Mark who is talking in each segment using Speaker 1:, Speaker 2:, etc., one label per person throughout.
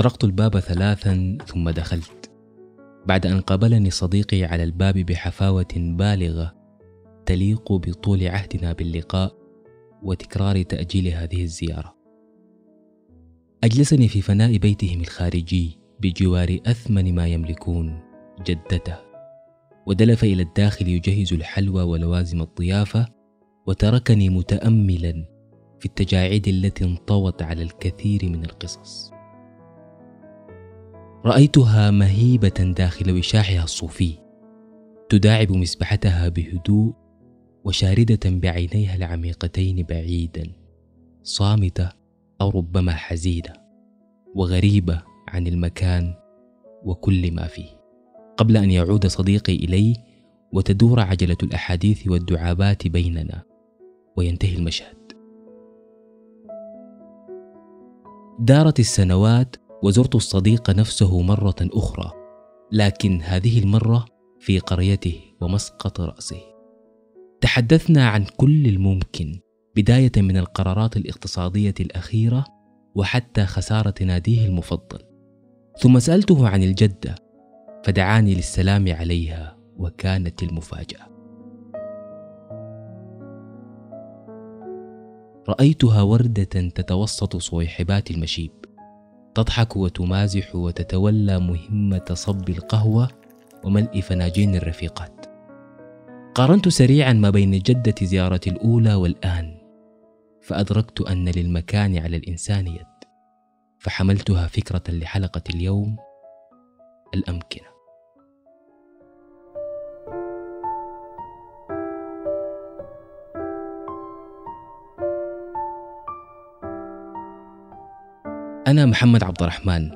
Speaker 1: طرقت الباب ثلاثا ثم دخلت بعد أن قابلني صديقي على الباب بحفاوة بالغة تليق بطول عهدنا باللقاء وتكرار تأجيل هذه الزيارة. أجلسني في فناء بيتهم الخارجي بجوار أثمن ما يملكون جدته ودلف إلى الداخل يجهز الحلوى ولوازم الضيافة وتركني متأملا في التجاعيد التي انطوت على الكثير من القصص. رأيتها مهيبة داخل وشاحها الصوفي تداعب مسبحتها بهدوء وشاردة بعينيها العميقتين بعيدا صامتة أو ربما حزينة وغريبة عن المكان وكل ما فيه. قبل أن يعود صديقي إلي وتدور عجلة الأحاديث والدعابات بيننا وينتهي المشهد. دارت السنوات وزرت الصديق نفسه مرة أخرى لكن هذه المرة في قريته ومسقط رأسه. تحدثنا عن كل الممكن بداية من القرارات الاقتصادية الأخيرة وحتى خسارة ناديه المفضل. ثم سألته عن الجدة فدعاني للسلام عليها وكانت المفاجأة. رأيتها وردة تتوسط صويحبات المشيب. تضحك وتمازح وتتولى مهمة صب القهوة وملء فناجين الرفيقات. قارنت سريعا ما بين جدة زيارتي الأولى والآن فأدركت أن للمكان على الإنسان يد فحملتها فكرة لحلقة اليوم الأمكنة. أنا محمد عبد الرحمن.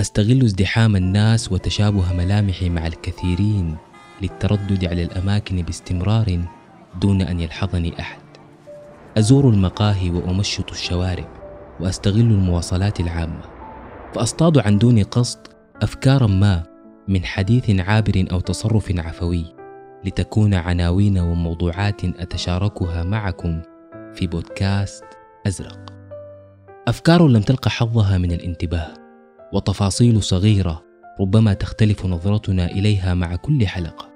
Speaker 1: أستغل ازدحام الناس وتشابه ملامحي مع الكثيرين للتردد على الأماكن باستمرار دون أن يلحظني أحد. أزور المقاهي وأمشط الشوارع وأستغل المواصلات العامة. فأصطاد عن دون قصد أفكارا ما من حديث عابر أو تصرف عفوي لتكون عناوين وموضوعات أتشاركها معكم في بودكاست أزرق. أفكار لم تلقى حظها من الانتباه وتفاصيل صغيرة ربما تختلف نظرتنا إليها مع كل حلقة.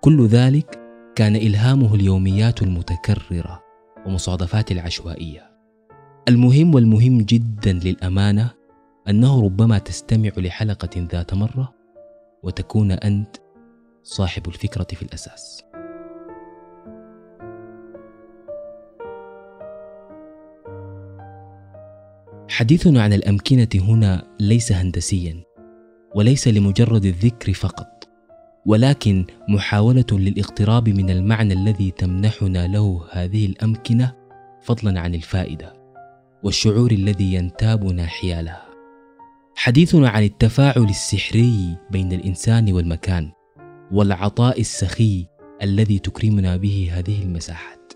Speaker 1: كل ذلك كان إلهامه اليوميات المتكررة ومصادفات العشوائية. المهم والمهم جدا للأمانة أنه ربما تستمع لحلقة ذات مرة وتكون أنت صاحب الفكرة في الأساس. حديثنا عن الأمكنة هنا ليس هندسيا وليس لمجرد الذكر فقط ولكن محاولة للاقتراب من المعنى الذي تمنحنا له هذه الأمكنة فضلا عن الفائدة والشعور الذي ينتابنا حيالها. حديثنا عن التفاعل السحري بين الإنسان والمكان والعطاء السخي الذي تكرمنا به هذه المساحات.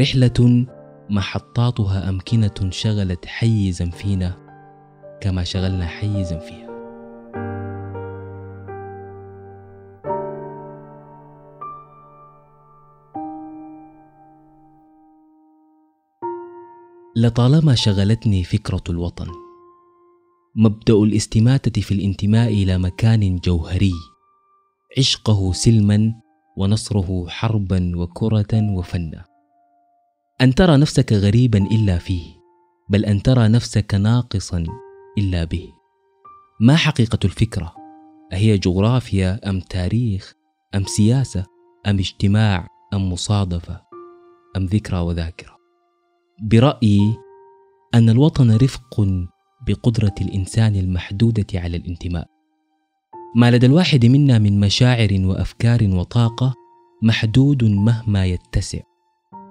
Speaker 1: رحلة محطاتها أمكنة شغلت حيزا فينا كما شغلنا حيزا فيها لطالما شغلتني فكرة الوطن مبدأ الاستماتة في الانتماء إلى مكان جوهري عشقه سلما ونصره حربا وكرة وفنا. أن ترى نفسك غريبا إلا فيه بل أن ترى نفسك ناقصا إلا به. ما حقيقة الفكرة؟ أهي جغرافيا أم تاريخ؟ أم سياسة؟ أم اجتماع؟ أم مصادفة؟ أم ذكرى وذاكرة؟ برأيي أن الوطن رفق بقدرة الإنسان المحدودة على الانتماء. ما لدى الواحد منا من مشاعر وأفكار وطاقة محدود مهما يتسع.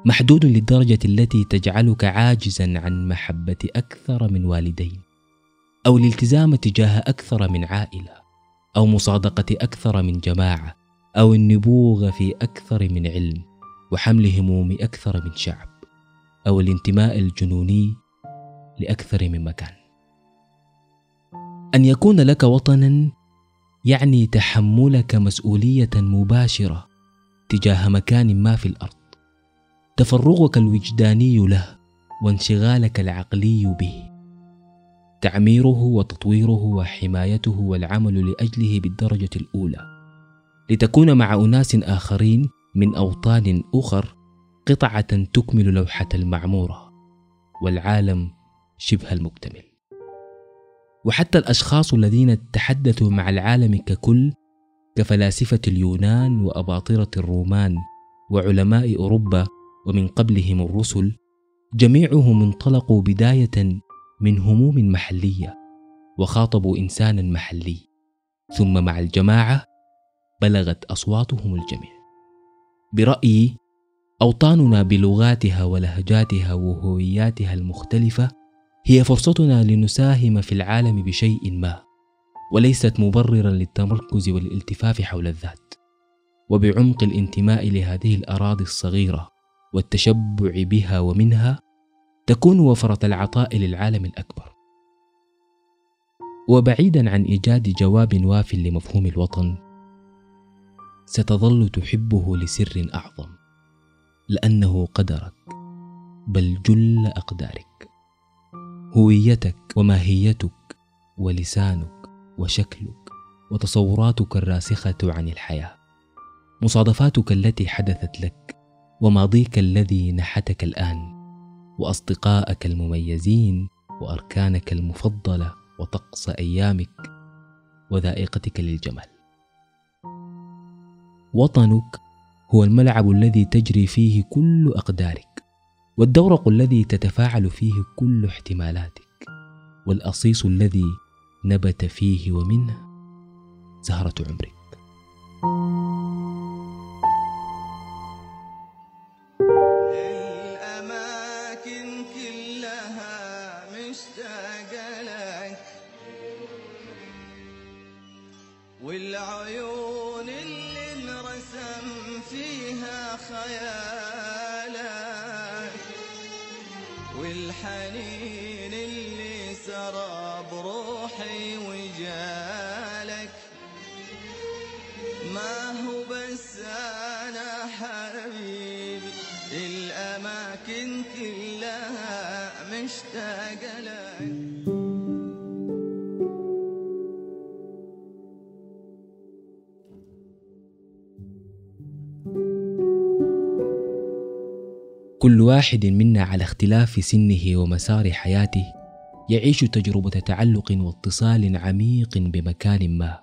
Speaker 1: محدود للدرجة التي تجعلك عاجزا عن محبة أكثر من والدين أو الالتزام تجاه أكثر من عائلة أو مصادقة أكثر من جماعة أو النبوغ في أكثر من علم وحمل هموم أكثر من شعب أو الانتماء الجنوني لأكثر من مكان. أن يكون لك وطنا يعني تحملك مسؤولية مباشرة تجاه مكان ما في الأرض. تفرغك الوجداني له وانشغالك العقلي به. تعميره وتطويره وحمايته والعمل لأجله بالدرجة الأولى. لتكون مع أناس آخرين من أوطان أخر قطعة تكمل لوحة المعمورة والعالم شبه المكتمل. وحتى الأشخاص الذين تحدثوا مع العالم ككل كفلاسفة اليونان وأباطرة الرومان وعلماء أوروبا ومن قبلهم الرسل جميعهم انطلقوا بداية من هموم محلية وخاطبوا إنسانا محلي. ثم مع الجماعة بلغت أصواتهم الجميع. برأيي أوطاننا بلغاتها ولهجاتها وهوياتها المختلفة هي فرصتنا لنساهم في العالم بشيء ما وليست مبررا للتمركز والالتفاف حول الذات. وبعمق الانتماء لهذه الأراضي الصغيرة والتشبع بها ومنها تكون وفرة العطاء للعالم الأكبر. وبعيدا عن إيجاد جواب واف لمفهوم الوطن ستظل تحبه لسر أعظم لأنه قدرك بل جل أقدارك هويتك وماهيتك ولسانك وشكلك وتصوراتك الراسخة عن الحياة مصادفاتك التي حدثت لك وماضيك الذي نحتك الآن واصدقائك المميزين وأركانك المفضلة وطقس أيامك وذائقتك للجمال. وطنك هو الملعب الذي تجري فيه كل أقدارك والدورق الذي تتفاعل فيه كل احتمالاتك والأصيص الذي نبت فيه ومنه زهرة عمرك. كل واحد منا على اختلاف سنه ومسار حياته يعيش تجربة تعلق واتصال عميق بمكان ما.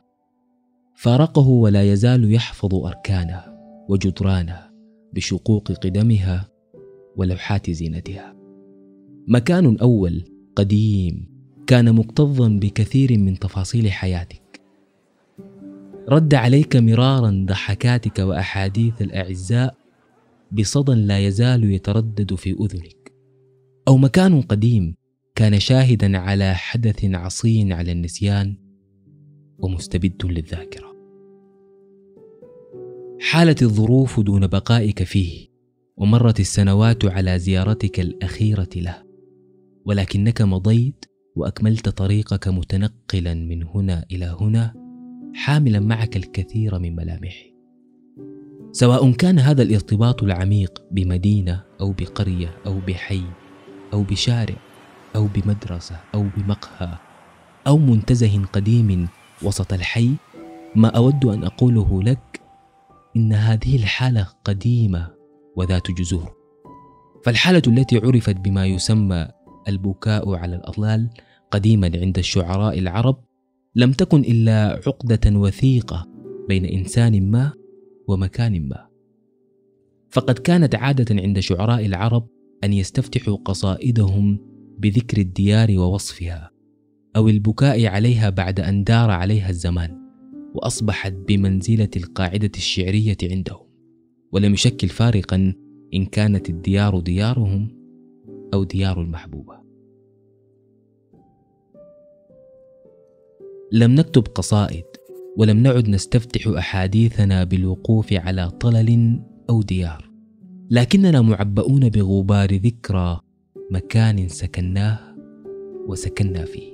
Speaker 1: فارقه ولا يزال يحفظ أركانه وجدرانه بشقوق قدمها ولوحات زينتها. مكان أول قديم كان مكتظا بكثير من تفاصيل حياتك. رد عليك مرارا ضحكاتك وأحاديث الأعزاء بصدى لا يزال يتردد في أذنك. أو مكان قديم كان شاهدا على حدث عصي على النسيان ومستبد للذاكرة. حالت الظروف دون بقائك فيه ومرت السنوات على زيارتك الأخيرة له ولكنك مضيت وأكملت طريقك متنقلا من هنا إلى هنا حاملا معك الكثير من ملامحه سواء كان هذا الارتباط العميق بمدينة أو بقرية أو بحي أو بشارع أو بمدرسة أو بمقهى أو منتزه قديم وسط الحي ما أود أن أقوله لك إن هذه الحالة قديمة وذات جذور. فالحالة التي عرفت بما يسمى البكاء على الاطلال قديما عند الشعراء العرب لم تكن إلا عقدة وثيقة بين إنسان ما ومكان ما. فقد كانت عادة عند شعراء العرب أن يستفتحوا قصائدهم بذكر الديار ووصفها أو البكاء عليها بعد أن دار عليها الزمان وأصبحت بمنزلة القاعدة الشعرية عندهم. ولم يشكل فارقا إن كانت الديار ديارهم أو ديار المحبوبة. لم نكتب قصائد ولم نعد نستفتح أحاديثنا بالوقوف على طلل أو ديار. لكننا معبؤون بغبار ذكرى مكان سكناه وسكنا فيه.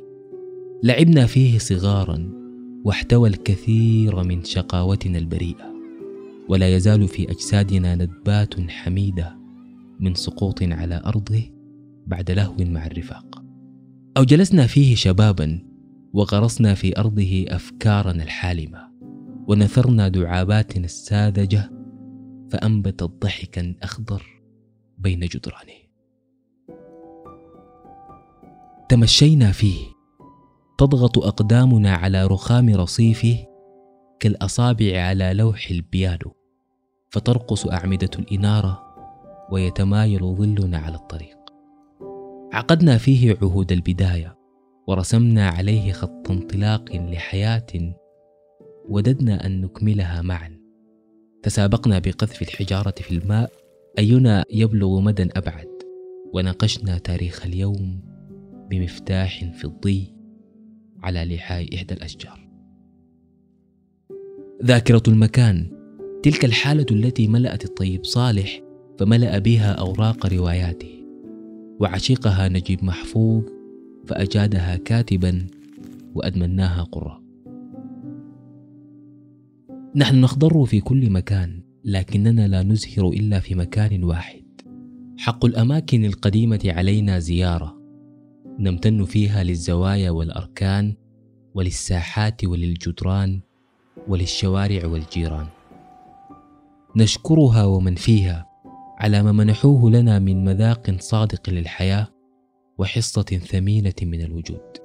Speaker 1: لعبنا فيه صغارا واحتوى الكثير من شقاوتنا البريئة. ولا يزال في أجسادنا ندبات حميدة من سقوط على أرضه بعد لهو مع الرفاق. أو جلسنا فيه شبابا وغرسنا في أرضه أفكارنا الحالمة ونثرنا دعاباتنا الساذجة فأنبتت ضحكا أخضر بين جدرانه. تمشينا فيه تضغط أقدامنا على رخام رصيفه كالأصابع على لوح البيانو فترقص أعمدة الإنارة ويتمايل ظلنا على الطريق. عقدنا فيه عهود البداية ورسمنا عليه خط انطلاق لحياة وددنا أن نكملها معا. تسابقنا بقذف الحجارة في الماء أينا يبلغ مدى أبعد. وناقشنا تاريخ اليوم بمفتاح فضي على لحاء إحدى الأشجار. ذاكرة المكان تلك الحالة التي ملأت الطيب صالح فملأ بها أوراق رواياته. وعشيقها نجيب محفوظ فأجادها كاتبا وأدمناها قراء. نحن نخضر في كل مكان لكننا لا نزهر إلا في مكان واحد. حق الأماكن القديمة علينا زيارة. نمتن فيها للزوايا والأركان وللساحات وللجدران وللشوارع والجيران. نشكرها ومن فيها على ما منحوه لنا من مذاق صادق للحياة وحصة ثمينة من الوجود.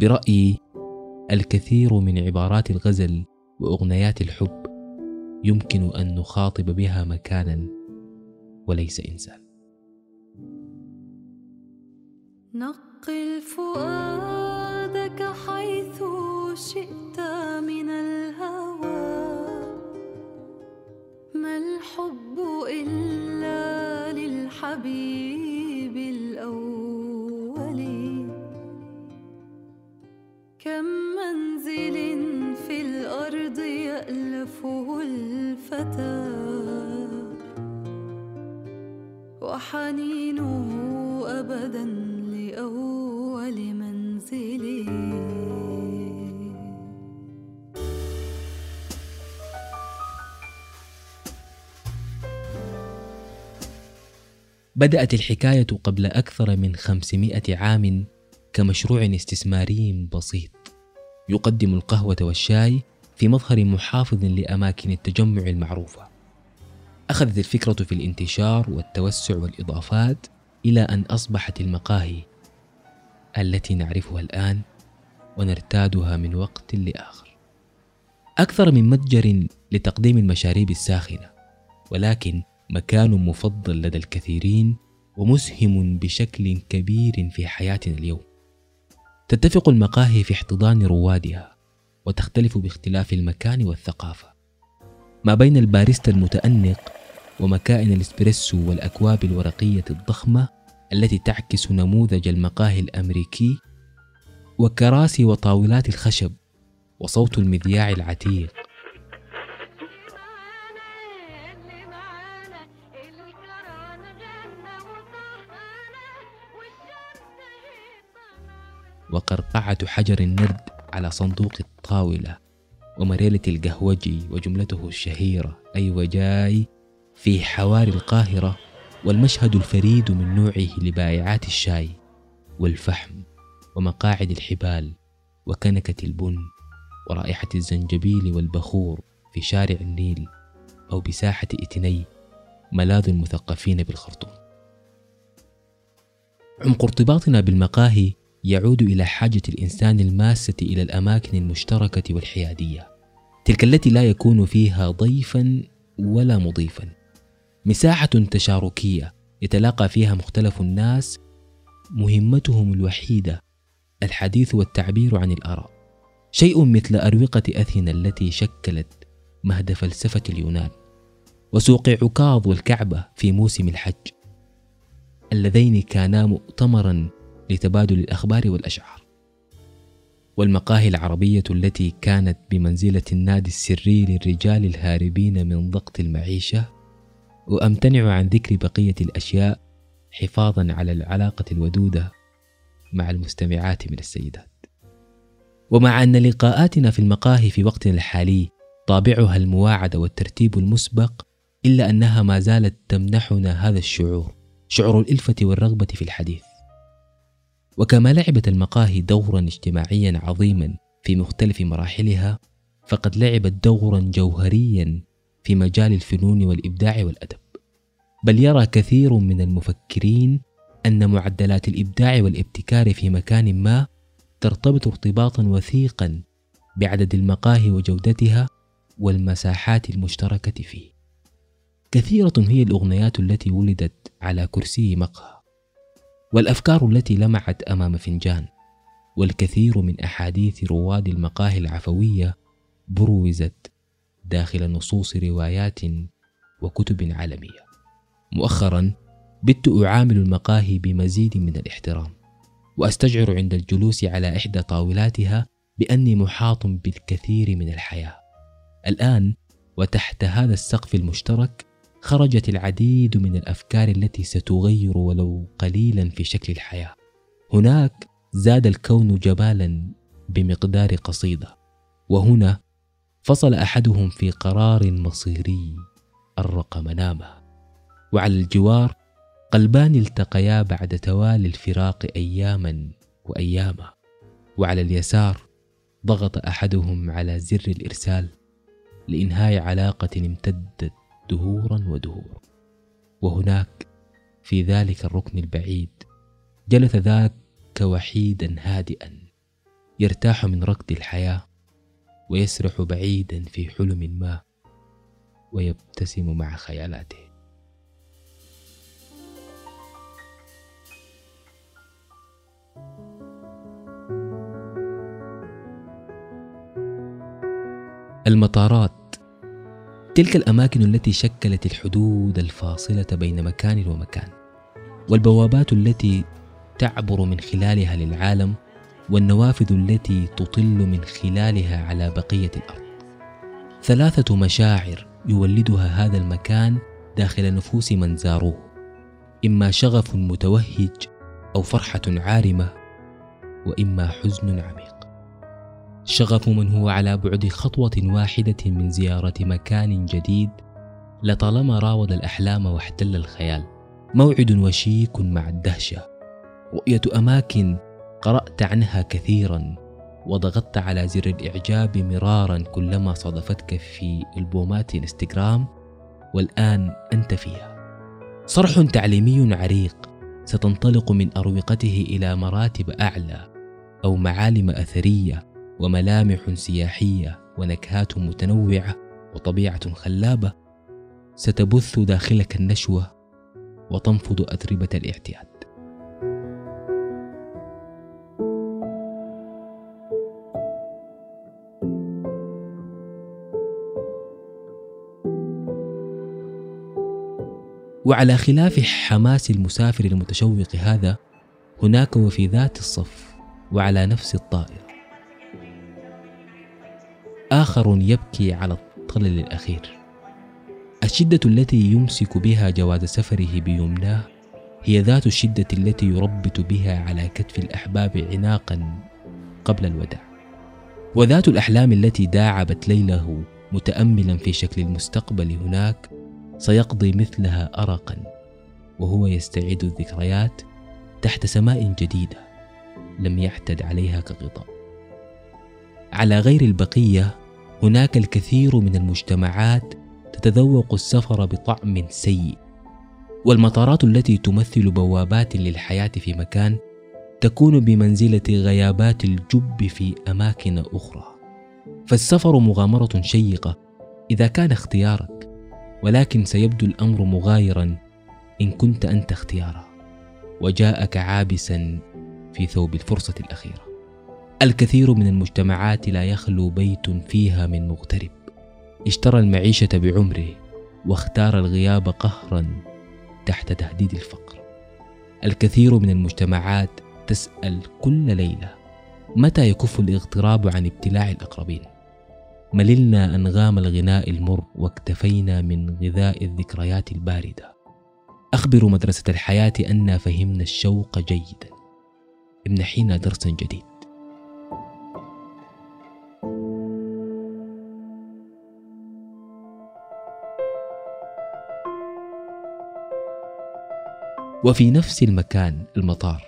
Speaker 1: برأيي الكثير من عبارات الغزل وأغنيات الحب يمكن أن نخاطب بها مكانا وليس إنسان.
Speaker 2: نقل فؤادك حيث شئت من الهوى. ما الحب إلا للحبيب الأول. كم منزل في الأرض يألفه الفتى. وحنينه أبدا لأول.
Speaker 1: بدأت الحكاية قبل أكثر من خمسمائة عام كمشروع استثماري بسيط. يقدم القهوة والشاي في مظهر محافظ لأماكن التجمع المعروفة. أخذت الفكرة في الانتشار والتوسع والإضافات إلى أن أصبحت المقاهي التي نعرفها الآن ونرتادها من وقت لآخر. أكثر من متجر لتقديم المشاريب الساخنة ولكن مكان مفضل لدى الكثيرين ومسهم بشكل كبير في حياتنا اليوم. تتفق المقاهي في احتضان روادها وتختلف باختلاف المكان والثقافة. ما بين الباريستا المتأنق ومكائن الإسبريسو والأكواب الورقية الضخمة التي تعكس نموذج المقاهي الأمريكي وكراسي وطاولات الخشب وصوت المذياع العتيق. وقرقعة حجر النرد على صندوق الطاولة ومريلة القهوجي وجملته الشهيرة أيوة جاي في حواري القاهرة والمشهد الفريد من نوعه لبائعات الشاي والفحم ومقاعد الحبال وكنكة البن ورائحة الزنجبيل والبخور في شارع النيل أو بساحة إتني ملاذ المثقفين بالخرطوم. عمق ارتباطنا بالمقاهي يعود إلى حاجة الإنسان الماسة إلى الأماكن المشتركة والحيادية تلك التي لا يكون فيها ضيفا ولا مضيفا. مساحة تشاركية يتلاقى فيها مختلف الناس مهمتهم الوحيدة الحديث والتعبير عن الآراء. شيء مثل أروقة أثينا التي شكلت مهد فلسفة اليونان وسوق عكاظ والكعبة في موسم الحج اللذين كانا مؤتمرا لتبادل الأخبار والأشعار. والمقاهي العربية التي كانت بمنزلة النادي السري للرجال الهاربين من ضغط المعيشة وأمتنع عن ذكر بقية الأشياء حفاظا على العلاقة الودودة مع المستمعات من السيدات. ومع أن لقاءاتنا في المقاهي في وقتنا الحالي طابعها المواعده والترتيب المسبق إلا أنها ما زالت تمنحنا هذا الشعور شعور الإلفة والرغبة في الحديث. وكما لعبت المقاهي دورا اجتماعيا عظيما في مختلف مراحلها فقد لعبت دورا جوهريا في مجال الفنون والإبداع والأدب. بل يرى كثير من المفكرين أن معدلات الإبداع والابتكار في مكان ما ترتبط ارتباطا وثيقا بعدد المقاهي وجودتها والمساحات المشتركة فيه. كثيرة هي الأغنيات التي ولدت على كرسي مقهى. والأفكار التي لمعت أمام فنجان والكثير من أحاديث رواد المقاهي العفوية بروزت داخل نصوص روايات وكتب عالمية. مؤخرا بت أعامل المقاهي بمزيد من الاحترام وأستشعر عند الجلوس على إحدى طاولاتها بأني محاط بالكثير من الحياة. الآن وتحت هذا السقف المشترك خرجت العديد من الأفكار التي ستغير ولو قليلا في شكل الحياة. هناك زاد الكون جبالا بمقدار قصيدة. وهنا فصل أحدهم في قرار مصيري ارق منامه وعلى الجوار قلبان التقيا بعد توالي الفراق اياما واياما. وعلى اليسار ضغط أحدهم على زر الإرسال لإنهاء علاقة امتدت دهورا ودهورا. وهناك في ذلك الركن البعيد جلس ذاك وحيدا هادئا يرتاح من ركض الحياة ويسرح بعيدا في حلم ما ويبتسم مع خيالاته. المطارات تلك الأماكن التي شكلت الحدود الفاصلة بين مكان ومكان والبوابات التي تعبر من خلالها للعالم والنوافذ التي تطل من خلالها على بقية الأرض. ثلاثة مشاعر يولدها هذا المكان داخل نفوس من زاروه إما شغف متوهج أو فرحة عارمة وإما حزن عميق. شغف من هو على بعد خطوة واحدة من زيارة مكان جديد لطالما راود الأحلام واحتل الخيال. موعد وشيك مع الدهشة. رؤية أماكن قرأت عنها كثيرا وضغطت على زر الإعجاب مرارا كلما صادفتك في ألبومات الانستغرام والآن أنت فيها. صرح تعليمي عريق ستنطلق من أروقته إلى مراتب أعلى أو معالم أثرية. وملامح سياحية ونكهات متنوعة وطبيعة خلابة ستبث داخلك النشوة وتنفض اتربه الاعتياد. وعلى خلاف حماس المسافر المتشوق هذا هناك وفي ذات الصف وعلى نفس الطائرة آخر يبكي على الطلل الأخير. الشدة التي يمسك بها جواز سفره بيمناه هي ذات الشدة التي يربط بها على كتف الأحباب عناقا قبل الوداع. وذات الأحلام التي داعبت ليله متأملا في شكل المستقبل هناك سيقضي مثلها أرقا وهو يستعيد الذكريات تحت سماء جديدة لم يعتد عليها كغطاء. على غير البقية هناك الكثير من المجتمعات تتذوق السفر بطعم سيء. والمطارات التي تمثل بوابات للحياة في مكان تكون بمنزلة غيابات الجب في أماكن أخرى. فالسفر مغامرة شيقة إذا كان اختيارك ولكن سيبدو الأمر مغايرا إن كنت أنت اختياره وجاءك عابسا في ثوب الفرصة الأخيرة. الكثير من المجتمعات لا يخلو بيت فيها من مغترب. اشترى المعيشة بعمره واختار الغياب قهرا تحت تهديد الفقر. الكثير من المجتمعات تسأل كل ليلة متى يكف الاغتراب عن ابتلاع الأقربين. مللنا انغام الغناء المر واكتفينا من غذاء الذكريات الباردة. أخبر مدرسة الحياة انا فهمنا الشوق جيدا. امنحينا درسا جديد وفي نفس المكان المطار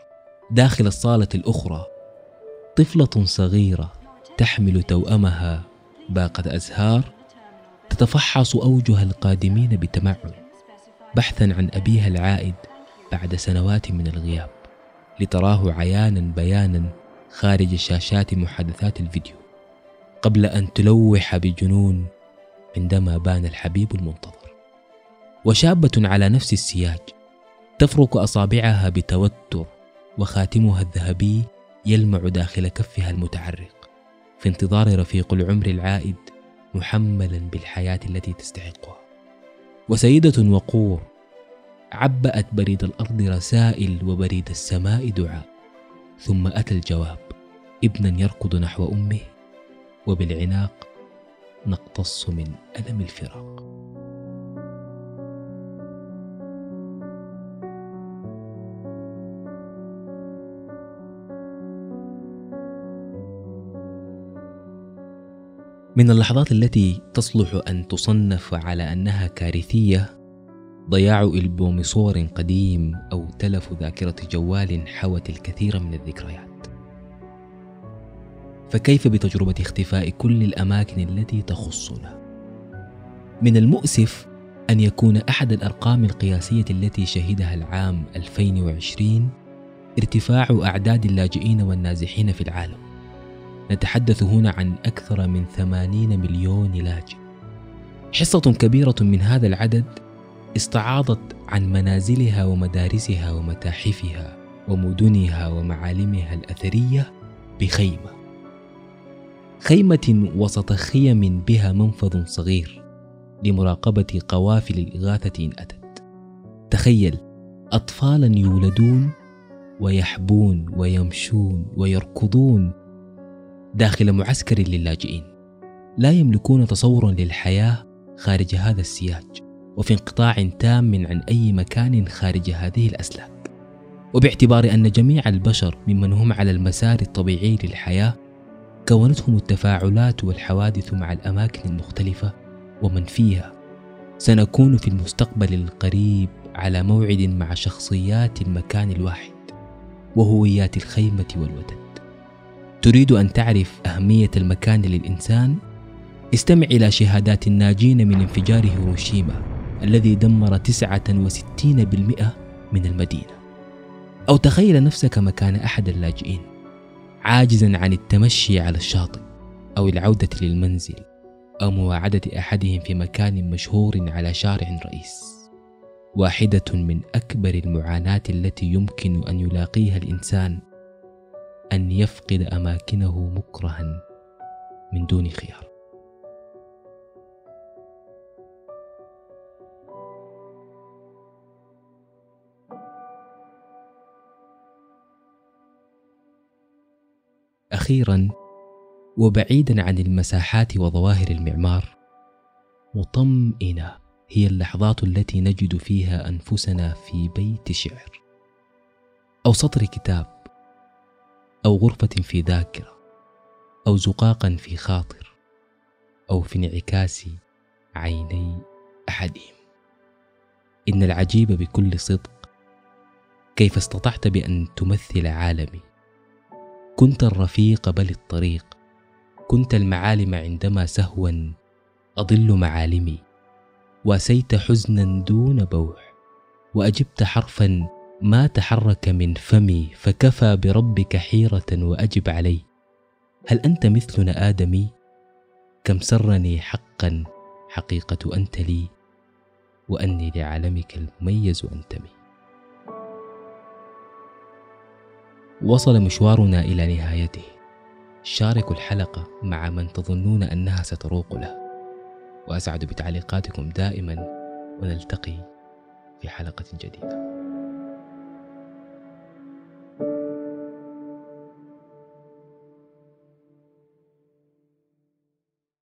Speaker 1: داخل الصالة الأخرى طفلة صغيرة تحمل توأمها باقة أزهار تتفحص أوجه القادمين بتمعن بحثا عن أبيها العائد بعد سنوات من الغياب لتراه عيانا بيانا خارج شاشات محادثات الفيديو قبل أن تلوح بجنون عندما بان الحبيب المنتظر. وشابة على نفس السياج تفرك أصابعها بتوتر وخاتمها الذهبي يلمع داخل كفها المتعرق. في انتظار رفيق العمر العائد محملا بالحياة التي تستحقها. وسيدة وقور عبأت بريد الأرض رسائل وبريد السماء دعاء. ثم أتى الجواب ابنا يركض نحو أمه وبالعناق نقتص من ألم الفراق. من اللحظات التي تصلح أن تصنف على أنها كارثية ضياع ألبوم صور قديم أو تلف ذاكرة جوال حوت الكثير من الذكريات فكيف بتجربة اختفاء كل الأماكن التي تخصنا؟ من المؤسف أن يكون أحد الأرقام القياسية التي شهدها العام 2020 ارتفاع أعداد اللاجئين والنازحين في العالم نتحدث هنا عن أكثر من 80 مليون لاجئ. حصة كبيرة من هذا العدد استعاضت عن منازلها ومدارسها ومتاحفها ومدنها ومعالمها الأثرية بخيمة. خيمة وسط خيم بها منفذ صغير لمراقبة قوافل الإغاثة إن أتت. تخيل أطفالا يولدون ويحبون ويمشون ويركضون داخل معسكر للاجئين. لا يملكون تصورا للحياة خارج هذا السياج وفي انقطاع تام عن أي مكان خارج هذه الأسلاك. وباعتبار أن جميع البشر ممن هم على المسار الطبيعي للحياة كونتهم التفاعلات والحوادث مع الأماكن المختلفة ومن فيها سنكون في المستقبل القريب على موعد مع شخصيات المكان الواحد وهويات الخيمة والوتد تريد أن تعرف أهمية المكان للإنسان؟ استمع إلى شهادات الناجين من انفجار هيروشيما الذي دمر 69% من المدينة أو تخيل نفسك مكان أحد اللاجئين عاجزا عن التمشي على الشاطئ أو العودة للمنزل أو مواعدة أحدهم في مكان مشهور على شارع رئيس واحدة من أكبر المعاناة التي يمكن أن يلاقيها الإنسان أن يفقد أماكنه مكرها من دون خيار. أخيرا وبعيدا عن المساحات وظواهر المعمار مطمئنة هي اللحظات التي نجد فيها أنفسنا في بيت شعر أو سطر كتاب. أو غرفة في ذاكرة أو زقاقا في خاطر أو في انعكاس عيني أحدهم. إن العجيب بكل صدق كيف استطعت بأن تمثل عالمي؟ كنت الرفيق بل الطريق كنت المعالم عندما سهوا أضل معالمي. وأسيت حزنا دون بوح وأجبت حرفا ما تحرك من فمي فكفى بربك حيرة وأجب علي. هل أنت مثلنا آدمي؟ كم سرني حقا حقيقة أنت لي وأني لعالمك المميز أنتمي وصل مشوارنا إلى نهايته. شاركوا الحلقة مع من تظنون أنها ستروق له. وأسعد بتعليقاتكم دائما ونلتقي في حلقة جديدة.